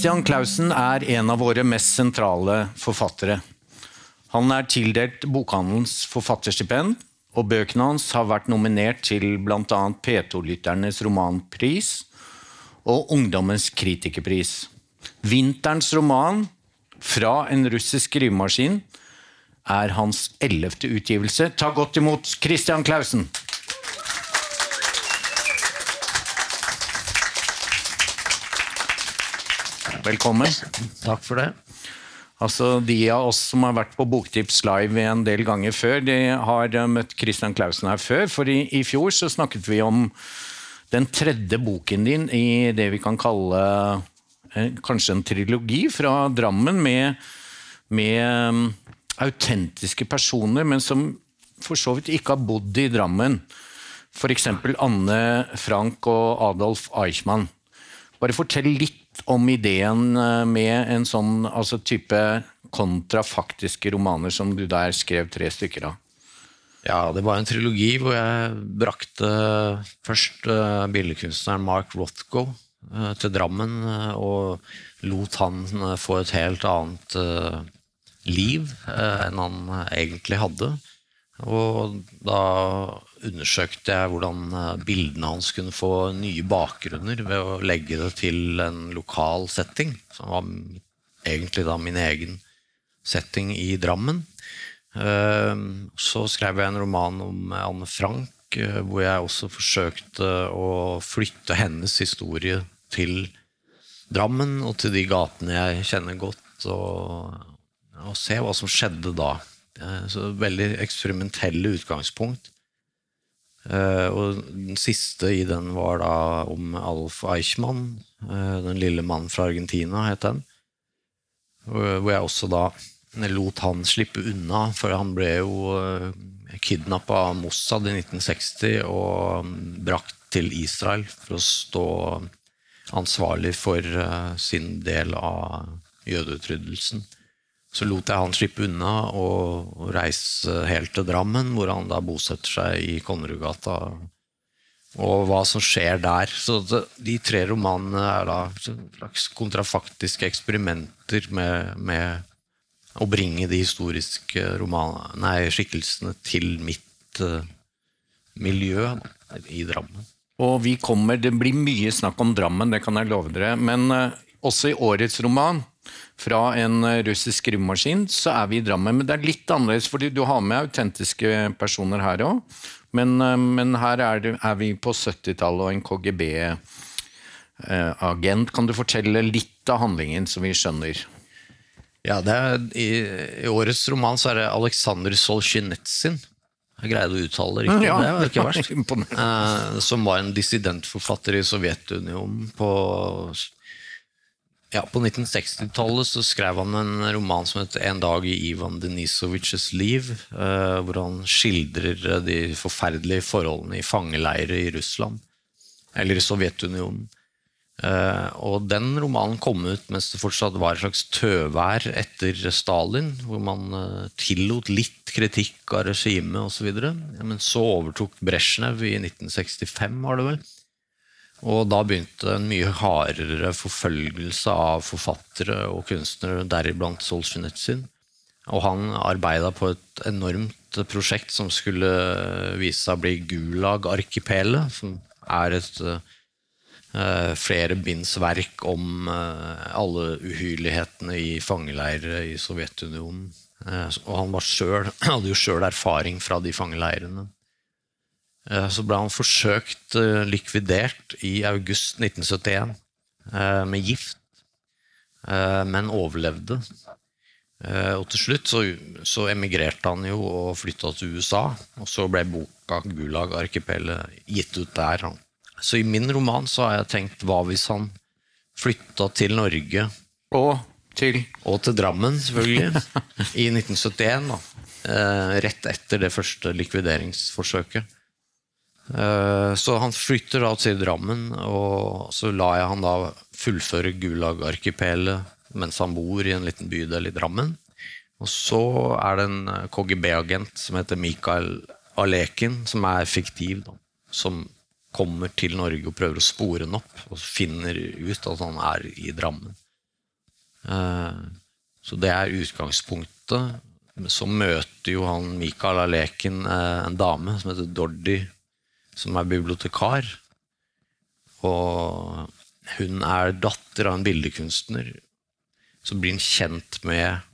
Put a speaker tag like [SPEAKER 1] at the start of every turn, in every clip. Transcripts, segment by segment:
[SPEAKER 1] Christian Clausen er en av våre mest sentrale forfattere. Han er tildelt Bokhandelens forfatterstipend, og bøkene hans har vært nominert til bl.a. P2-lytternes romanpris og Ungdommens kritikerpris. Vinterens roman, 'Fra en russisk skrivemaskin', er hans ellevte utgivelse. Ta godt imot Christian Clausen! Velkommen.
[SPEAKER 2] Takk for det.
[SPEAKER 1] Altså, De av oss som har vært på Boktips live en del ganger før, de har eh, møtt Christian Clausen her før. For i, i, fjor så snakket vi om den tredje boken din i det vi kan kalle eh, kanskje en trilogi fra Drammen, med, med um, autentiske personer, men som for så vidt ikke har bodd i Drammen. F.eks. Anne Frank og Adolf Eichmann. Bare fortell litt om ideen eh, med en sånn altså type kontrafaktiske romaner som du der skrev tre stykker av.
[SPEAKER 2] Ja, det var en trilogi hvor jeg brakte først uh, billedkunstneren Mark Rothko uh, til Drammen og lot han få et helt annet liv enn han egentlig hadde. Og da undersøkte jeg hvordan eh, bildene hans kunne få nye bakgrunner ved å legge det til en lokal setting, som var egentlig da min egen setting i Drammen. Eh, så skrev jeg en roman om Anne Frank, eh, hvor jeg også forsøkte å flytte hennes historie til Drammen og til de gatene jeg kjenner godt, og, og se hva som skjedde da. Så veldig eksperimentelle utgangspunkt. Uh, og den siste i den var da om Alf Eichmann, uh, den lille mannen fra Argentina, het den. Hvor jeg også da lot han slippe unna, for han ble jo kidnappa av Mossad i 1960 og um, brakt til Israel for å stå ansvarlig for sin del av jødeutryddelsen. Så lot jeg han slippe unna og reise helt til Drammen, hvor han da bosetter seg i Konnerudgata. Og hva som skjer der. Så de tre romanene er da slags kontrafaktiske eksperimenter med, med å bringe de historiske romanene, nei, skikkelsene til mitt uh, miljø i Drammen.
[SPEAKER 1] Og vi kommer, Det blir mye snakk om Drammen, det kan jeg love dere. Men uh, også i årets roman fra en eh, russisk skrivemaskin, så er vi i Drammen. Men det er litt annerledes, fordi du har med autentiske personer her òg. Men, eh, men, her er, det, er vi på 70-tallet og en KGB-agent. Kan du fortelle litt av handlingen, så vi skjønner?
[SPEAKER 2] Ja, er, i, i, årets roman så er det Aleksandr Solzjenitsyn. Jeg greide å uttale det riktig. Ja, det var ikke verst. Eh, som var en dissidentforfatter i Sovjetunionen på ja, På 1960-tallet så skrev han en roman som heter 'En dag i Ivan Denisovitsjs liv', eh, hvor han skildrer de forferdelige forholdene i fangeleirer i Russland, eller i Sovjetunionen. Eh, og den romanen kom ut mens det fortsatt var et slags tøvær etter Stalin, hvor man eh, tillot litt kritikk av regimet osv. Men så overtok Brezjnev i 1965, var det vel. Og da begynte en mye hardere forfølgelse av forfattere og kunstnere, deriblant Solzjenitsyn. Og han arbeida på et enormt prosjekt som skulle vise seg å bli Gulag-arkipelet, som er et uh, flere binds verk om uh, alle uhyrlighetene i fangeleirer i Sovjetunionen. Uh, og han selv, hadde jo sjøl erfaring fra de fangeleirene. Eh, så ble han forsøkt eh, likvidert i august 1971 eh, med gift, men overlevde. Og til slutt så, så emigrerte han jo og flytta til USA, og så ble boka 'Gulag-arkipelet' gitt ut der. Så i min roman så har jeg tenkt hva hvis han flytta til Norge
[SPEAKER 1] Og til?
[SPEAKER 2] Og til Drammen, selvfølgelig. I 1971. da. Rett etter det første likvideringsforsøket. Eh, så han flytter da til Drammen, og så lar jeg han da fullføre Gulag-arkipelet mens han bor i en liten bydel i Drammen. Og så er det en KGB-agent som heter Mikael Alekin, som er fiktiv, da, som kommer til Norge og prøver å spore han opp, og finner ut at han er i Drammen. Eh, så det er utgangspunktet. Så møter jo han Mikael Aleken eh, en dame som heter Dordi, som er bibliotekar. Og hun er datter av en bildekunstner. Så blir han kjent med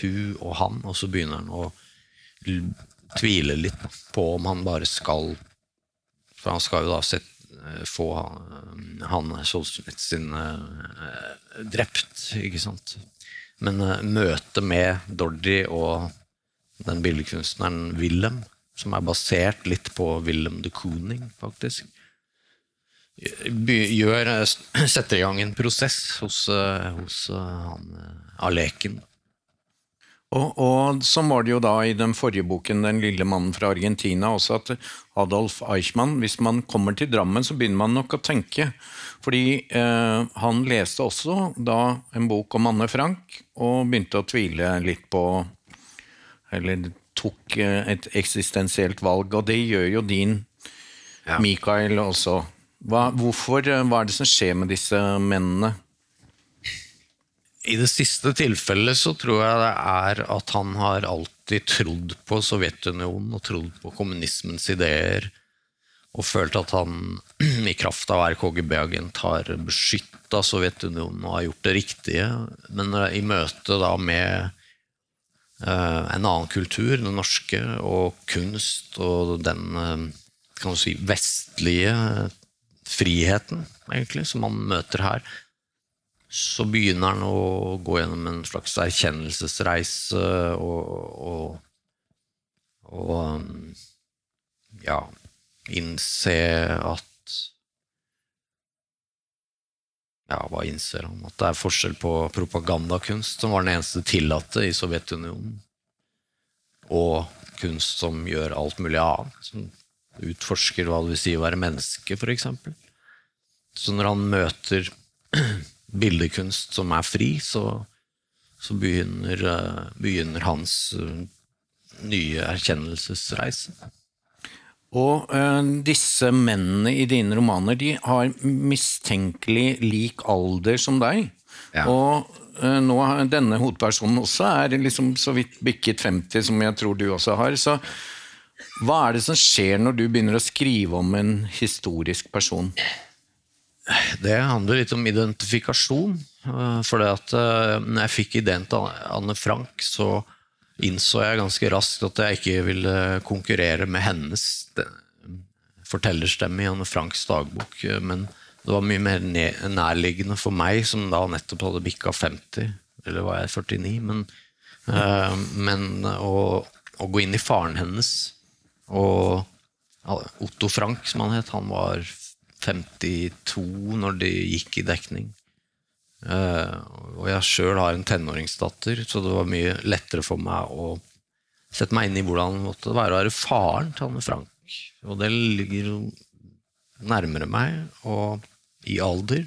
[SPEAKER 2] hun og han, og så begynner han å tvile litt på om han bare skal For han skal jo da sette, få han Solzjenitsyn sin uh, drept, ikke sant. Men uh, møtet med Dordi og den bildekunstneren Wilhelm, som er basert litt på Willem de Kooning, faktisk, gjør, setter i gang en prosess hos, hos han Aleken.
[SPEAKER 1] Og, og sånn var det jo da i den forrige boken, 'Den lille mannen fra Argentina', også at Adolf Eichmann Hvis man kommer til Drammen, så begynner man nok å tenke. Fordi eh, han leste også da en bok om Anne Frank, og begynte å tvile litt på Eller tok eh, et eksistensielt valg, og det gjør jo din ja. Mikael også. Hva, hvorfor, eh, hva er det som skjer med disse mennene?
[SPEAKER 2] I det siste tilfellet så tror jeg det er at han har alltid trodd på Sovjetunionen og trodd på kommunismens ideer. Og følt at han i kraft av å være KGB-agent har beskytta Sovjetunionen og har gjort det riktige. Men i møte da med en annen kultur, den norske, og kunst og den uh, kan du si, vestlige friheten egentlig, som man møter her, så begynner han å gå gjennom en slags erkjennelsesreise og, og, og um, ja, innse at Ja, hva innser han? At det er forskjell på propagandakunst, som var den eneste tillatte i Sovjetunionen, og kunst som gjør alt mulig annet. Som utforsker hva det vil si å være menneske, f.eks. Så når han møter bildekunst som er fri, så, så begynner, eh, begynner, hans eh, nye erkjennelsesreise.
[SPEAKER 1] Og øh, disse mennene i dine romaner de har mistenkelig lik alder som deg. Ja. Og øh, nå har denne hovedpersonen også er liksom så vidt bikket 50, som jeg tror du også har. Så hva er det som skjer når du begynner å skrive om en historisk person?
[SPEAKER 2] Det handler litt om identifikasjon. Eh, for det at når jeg fikk ideen til Anne Frank, så innså jeg ganske raskt at jeg ikke ville konkurrere med hennes fortellerstemme i Anne Franks dagbok. Men det var mye mer nærliggende for meg, som da nettopp hadde bikka 50. Eller var jeg 49? Men, eh, men å, å, gå inn i faren hennes og Otto Frank, som han het, han var 52 når de gikk i dekning. Uh, og jeg sjøl har en tenåringsdatter, så det var mye lettere for meg å sette meg inn i hvordan det måtte være å være faren til Anne Frank. Og det ligger nærmere meg, og i alder.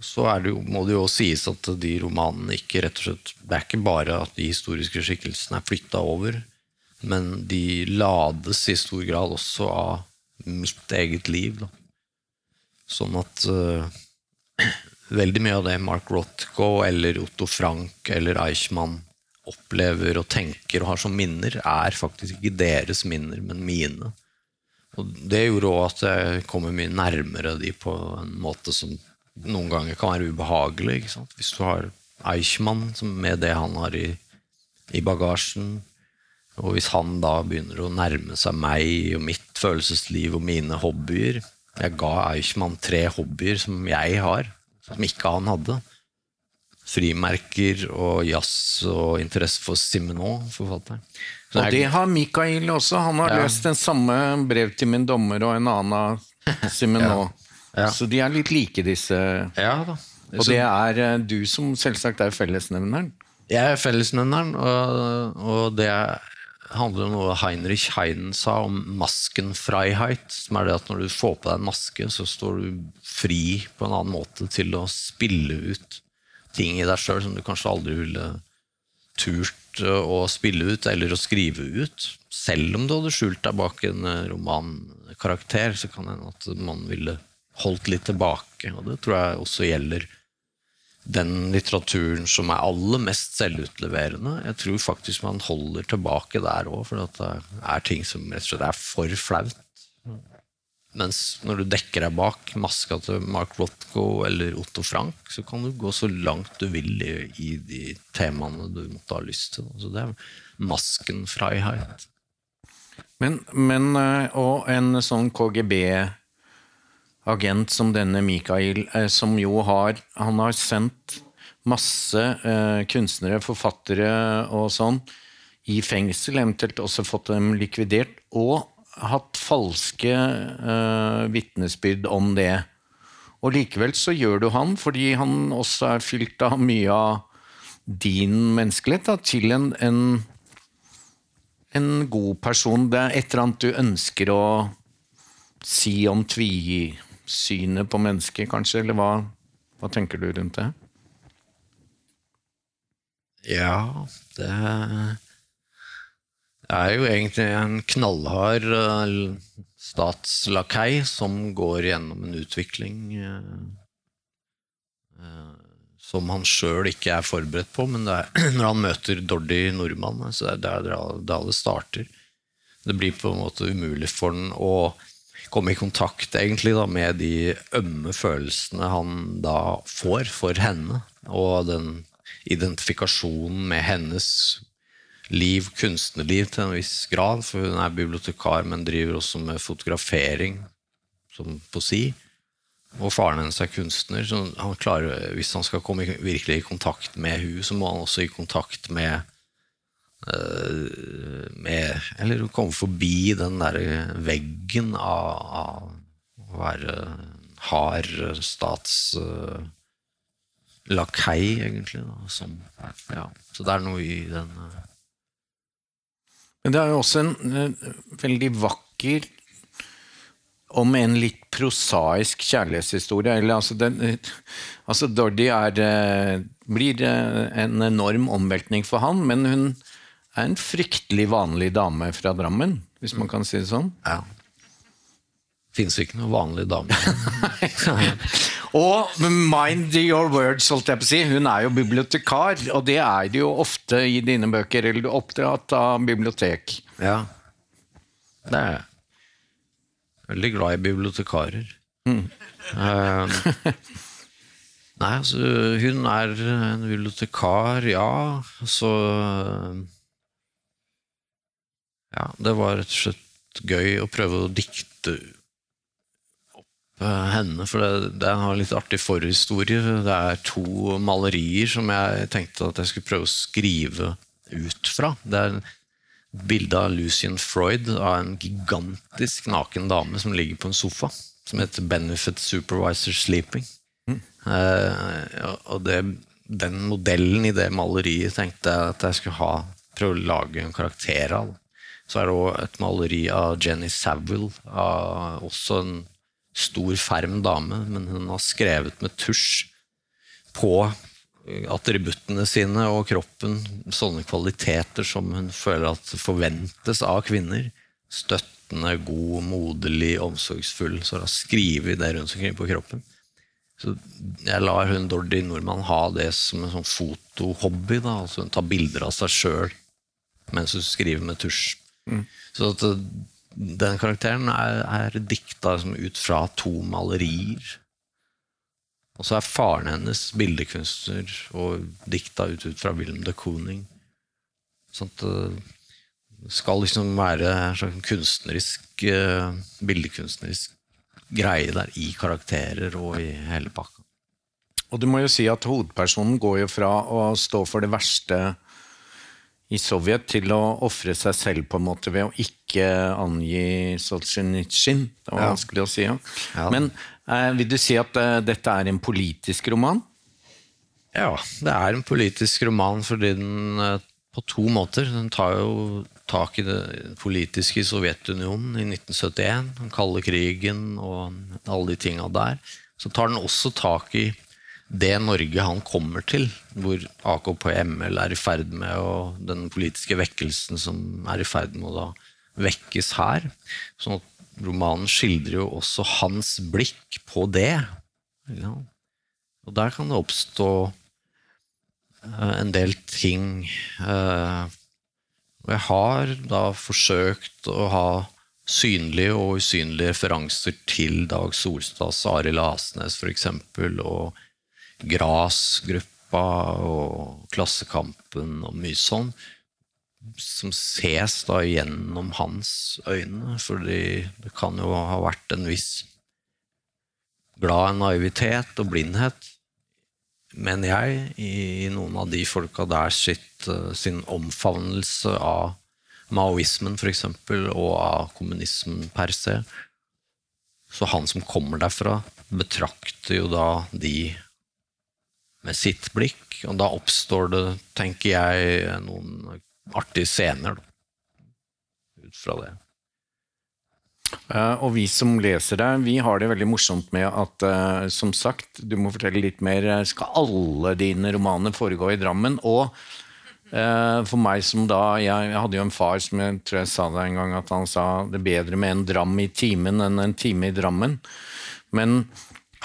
[SPEAKER 2] Så det jo, må det jo sies at de romanene ikke rett og slett Det er ikke bare at de historiske skikkelsene er flytta over, men de lades i stor grad også av mitt eget liv. Da. Sånn at uh, veldig mye av det Mark Rothko eller Otto Frank eller Eichmann opplever og tenker og har som minner, er faktisk ikke deres minner, men mine. Og Det gjorde òg at jeg kommer mye nærmere de på en måte som noen ganger kan være ubehagelig. Hvis du har Eichmann med det han har i, i bagasjen, og hvis han da begynner å nærme seg meg og mitt følelsesliv og mine hobbyer Jeg ga Eichmann tre hobbyer som jeg har, som ikke han hadde. Frimerker og jazz og interesse for Simenon, forfatteren.
[SPEAKER 1] Og det har Mikael også. Han har ja. løst den samme brev til min dommer og en annen av Simenon. ja. Ja. Så de er litt like, disse.
[SPEAKER 2] Ja, da.
[SPEAKER 1] Og det er eh, du som selvsagt er fellesnevneren?
[SPEAKER 2] Jeg er fellesnevneren, og, og det er handler om noe Heinrich Heiden sa om maskenfreiheit. Som er det at når du får på deg en maske, så står du fri på en annen måte til å spille ut ting i deg sjøl som du kanskje aldri ville turt å spille ut eller å skrive ut. Selv om du hadde skjult deg bak en eh, romankarakter, så kan det hende at man ville holdt litt tilbake. Og det tror jeg også gjelder den litteraturen som er aller mest selvutleverende. Jeg tror faktisk man holder tilbake der òg, for det er ting som rett og slett er for flaut. Mens når du dekker deg bak maska til Mark Rothko eller Otto Frank, så kan du gå så langt du vil i, i de temaene du måtte ha lyst til. Så det er masken Freiheit.
[SPEAKER 1] Men, men eh, og en sånn KGB-agent som denne Mikael, eh, som jo har Han har sendt masse eh, kunstnere, forfattere og sånn i fengsel, eventuelt også fått dem likvidert. og hatt falske eh, vitnesbyrd om det. Og likevel så gjør du han, fordi han også er fylt av mye av din menneskelighet, da, til en, en, en, god person. Det er et eller annet du ønsker å si om tvisynet på mennesket, kanskje? Eller hva, hva tenker du rundt det?
[SPEAKER 2] Ja, det er jo egentlig en knallhard uh, statslakei som går gjennom en utvikling uh, uh, som han sjøl ikke er forberedt på, men er, når han møter Dordi nordmann, så det er da det starter. Det blir på en måte umulig for han å komme i kontakt egentlig da, med de ømme følelsene han da får for henne, og den identifikasjonen med hennes liv, kunstnerliv til en viss grad, for hun er bibliotekar, men driver også med fotografering som si. Og faren hennes er kunstner, så han klarer, hvis han skal komme virkelig i kontakt med hun, så må han også i kontakt med, med Eller komme forbi den der veggen av, å være hard statslakei, uh, egentlig. Da, som, ja. Så det er noe i den uh,
[SPEAKER 1] men det er jo også en uh, veldig vakker om en litt prosaisk kjærlighetshistorie. Eller, altså, den, altså Dordi er, blir en enorm omveltning for han, men hun er en fryktelig vanlig dame fra Drammen, hvis man kan si det sånn.
[SPEAKER 2] Ja. Fins ikke noen vanlig dame.
[SPEAKER 1] Og mind your words, holdt jeg på å si. Hun er jo bibliotekar, og det er det jo ofte i dine bøker. Eller du er oppdratt av bibliotek.
[SPEAKER 2] Ja. Det er jeg. Veldig glad i bibliotekarer. Mm. Uh, nei, altså Hun er en bibliotekar, ja. Så Ja, det var rett og slett gøy å prøve å dikte opp henne, for det, det har litt artig forhistorie. Det er to malerier som jeg tenkte at jeg skulle prøve å skrive ut fra. Det er et bilde av Lucian Freud av en gigantisk naken dame som ligger på en sofa, som heter 'Benefit Supervisor Sleeping'. Mm. Eh, og det, den modellen i det maleriet tenkte jeg at jeg skulle ha, prøve å lage en karakter av. Så er det òg et maleri av Jenny Saville, av også en stor, ferm dame, men hun har skrevet med tusj på attributtene sine og kroppen sånne kvaliteter som hun føler at forventes av kvinner. Støttende, god, moderlig, omsorgsfull. Så hun har skrevet det rundt omkring på kroppen. Så jeg lar hun Dordi Nordmann ha det som en sånn fotohobby. Da. Altså hun tar bilder av seg sjøl mens hun skriver med tusj. Mm. Så at den karakteren er, er dikta liksom ut fra to malerier. Og så er faren hennes bildekunstner og dikta ut, ut fra Wilhelm de Kooning. Sånn at det skal liksom være en slags kunstnerisk, eh, bildekunstnerisk greie der i karakterer og i hele pakka.
[SPEAKER 1] Og du må jo si at hovedpersonen går jo fra å stå for det verste i Sovjet til å ofre seg selv på en måte ved å ikke angi Solzjenitsyn. Det var ja. vanskelig å si. Ja. ja. Men eh, vil du si at eh, dette er en politisk roman?
[SPEAKER 2] Ja, det er en politisk roman fordi den eh, på to måter. Den tar jo tak i det politiske i Sovjetunionen i 1971, den kalde krigen og alle de tinga der. Så tar den også tak i det Norge han kommer til, hvor AKP-ML er i ferd med og den politiske vekkelsen som er i ferd med å da vekkes her. sånn at romanen skildrer jo også hans blikk på det. Ja. Og der kan det oppstå eh, en del ting. Eh, og jeg har da forsøkt å ha synlige og usynlige referanser til Dag Solstads Arild Asnes f.eks. og Gras-gruppa og Klassekampen og mye sånn. Som ses da gjennom hans øyne, fordi det kan jo ha vært en viss glad naivitet og blindhet, mener jeg, i noen av de folka der sitt, eh, sin omfavnelse av maoismen f.eks., og av kommunismen per se. Så han som kommer derfra, betrakter jo da de med sitt blikk, og da oppstår det, tenker jeg, noen artige scener ut fra det.
[SPEAKER 1] Uh, og vi som leser det, vi har det veldig morsomt med at, uh, som sagt, du må fortelle litt mer. Skal alle dine romaner foregå i Drammen? Og for meg som da jeg, jeg, hadde jo en far som jeg tror jeg sa det en gang, at han sa det er bedre med en dram i timen enn en time i Drammen. Men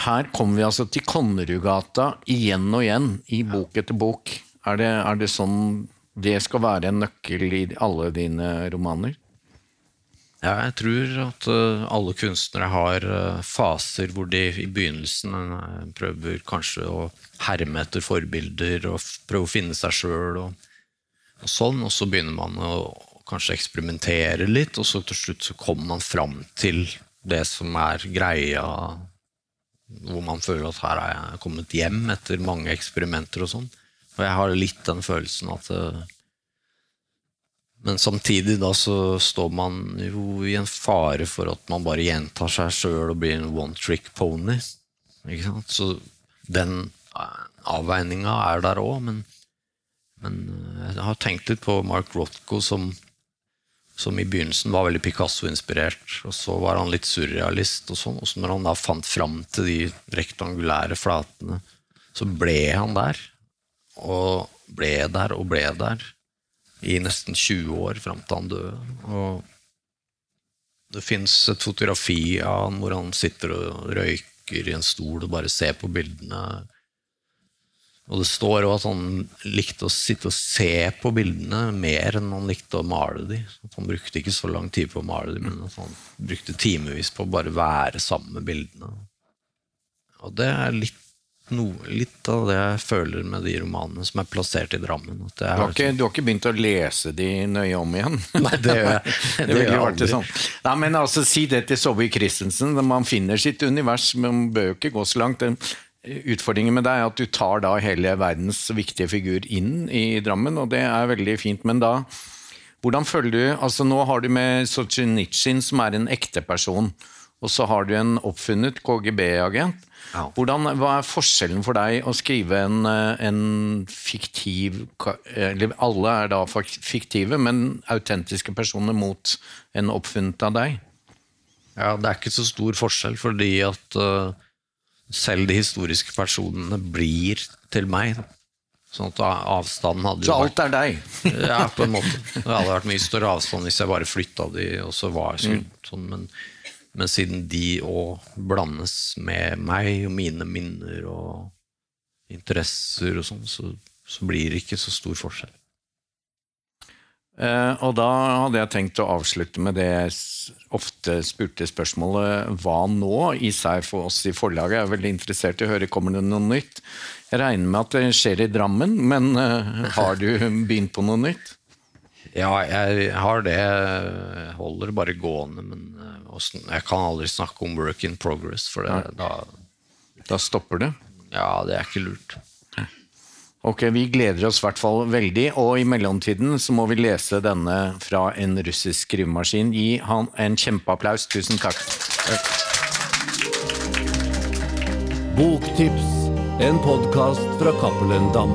[SPEAKER 1] her kommer vi altså til Konnerudgata igjen og igjen, i bok etter bok. Er det, er det sånn det skal være en nøkkel i alle dine romaner?
[SPEAKER 2] Ja, jeg tror at uh, alle kunstnere har uh, faser hvor de i begynnelsen uh, prøver kanskje å herme etter forbilder og prøve å finne seg sjøl og, og, sånn, og så begynner man å kanskje eksperimentere litt, og så til slutt så kommer man fram til det som er greia, hvor man føler at her er jeg kommet hjem etter mange eksperimenter og sånn. Og jeg har litt den følelsen at men samtidig da så står man jo i en fare for at man bare gjentar seg sjøl og blir en one trick pony. Ikke sant? Så den avveininga er der òg, men, men, eh, jeg har tenkt litt på Mark Rothko som, som i begynnelsen var veldig Picasso-inspirert, og så var han litt surrealist, og sånn, og så når han da fant fram til de rektangulære flatene, så ble han der. Og ble der og ble der i nesten 20 år fram til han døde. Og det fins et fotografi av han hvor han sitter og røyker i en stol og bare ser på bildene. Og det står òg at han likte å sitte og se på bildene mer enn han likte å male dem. At han brukte ikke så lang tid på å male dem, men at han brukte timevis på å bare være sammen med bildene. Og det er litt noe, litt av det jeg føler med de romanene som er plassert i Drammen.
[SPEAKER 1] Du har, ikke, du, har ikke, begynt å lese de nøye om igjen?
[SPEAKER 2] Nei, det gjør jeg.
[SPEAKER 1] det, det gjør jeg sånn. Nei, men altså, Si det til Saabye Christensen. Man finner sitt univers, men man bør jo ikke gå så langt. Utfordringen med deg er at du tar da hele verdens viktige figur inn i Drammen, og det er veldig fint. Men da, hvordan føler du altså Nå har du med Solzjenitsyn, som er en ekte person, og så har du en oppfunnet KGB-agent. Hvordan, hva er forskjellen for deg å skrive en, eh, en, fiktiv eller Alle er da fiktive, men autentiske personer mot en oppfunnet av deg?
[SPEAKER 2] Ja, Det er ikke så stor forskjell, fordi at uh, selv de historiske personene blir til meg. Sånn at avstanden hadde
[SPEAKER 1] Så alt er deg?
[SPEAKER 2] ja, på en måte. Det hadde vært mye større avstand hvis jeg bare flytta de, og så var jeg mm. sånn. Men men siden de òg blandes med meg og mine minner og interesser og sånn, så, så, blir det ikke så stor forskjell.
[SPEAKER 1] Eh, og da hadde jeg tenkt å avslutte med det jeg ofte spurte spørsmålet hva nå i seg for oss i forlaget? Jeg er veldig interessert i å høre kommer det noe nytt. Jeg regner med at det skjer i Drammen, men eh, har du begynt på noe nytt?
[SPEAKER 2] Ja, jeg har det. Jeg holder bare gående. Men eh, jeg kan aldri snakke om work in progress, for det,
[SPEAKER 1] da, da stopper det?
[SPEAKER 2] Ja, det er ikke lurt.
[SPEAKER 1] Ok, Vi gleder oss i hvert fall veldig, og i mellomtiden så må vi lese denne fra en russisk skrivemaskin. Gi han en kjempeapplaus. Tusen takk.
[SPEAKER 3] Boktips, en podkast fra Cappelen Dam.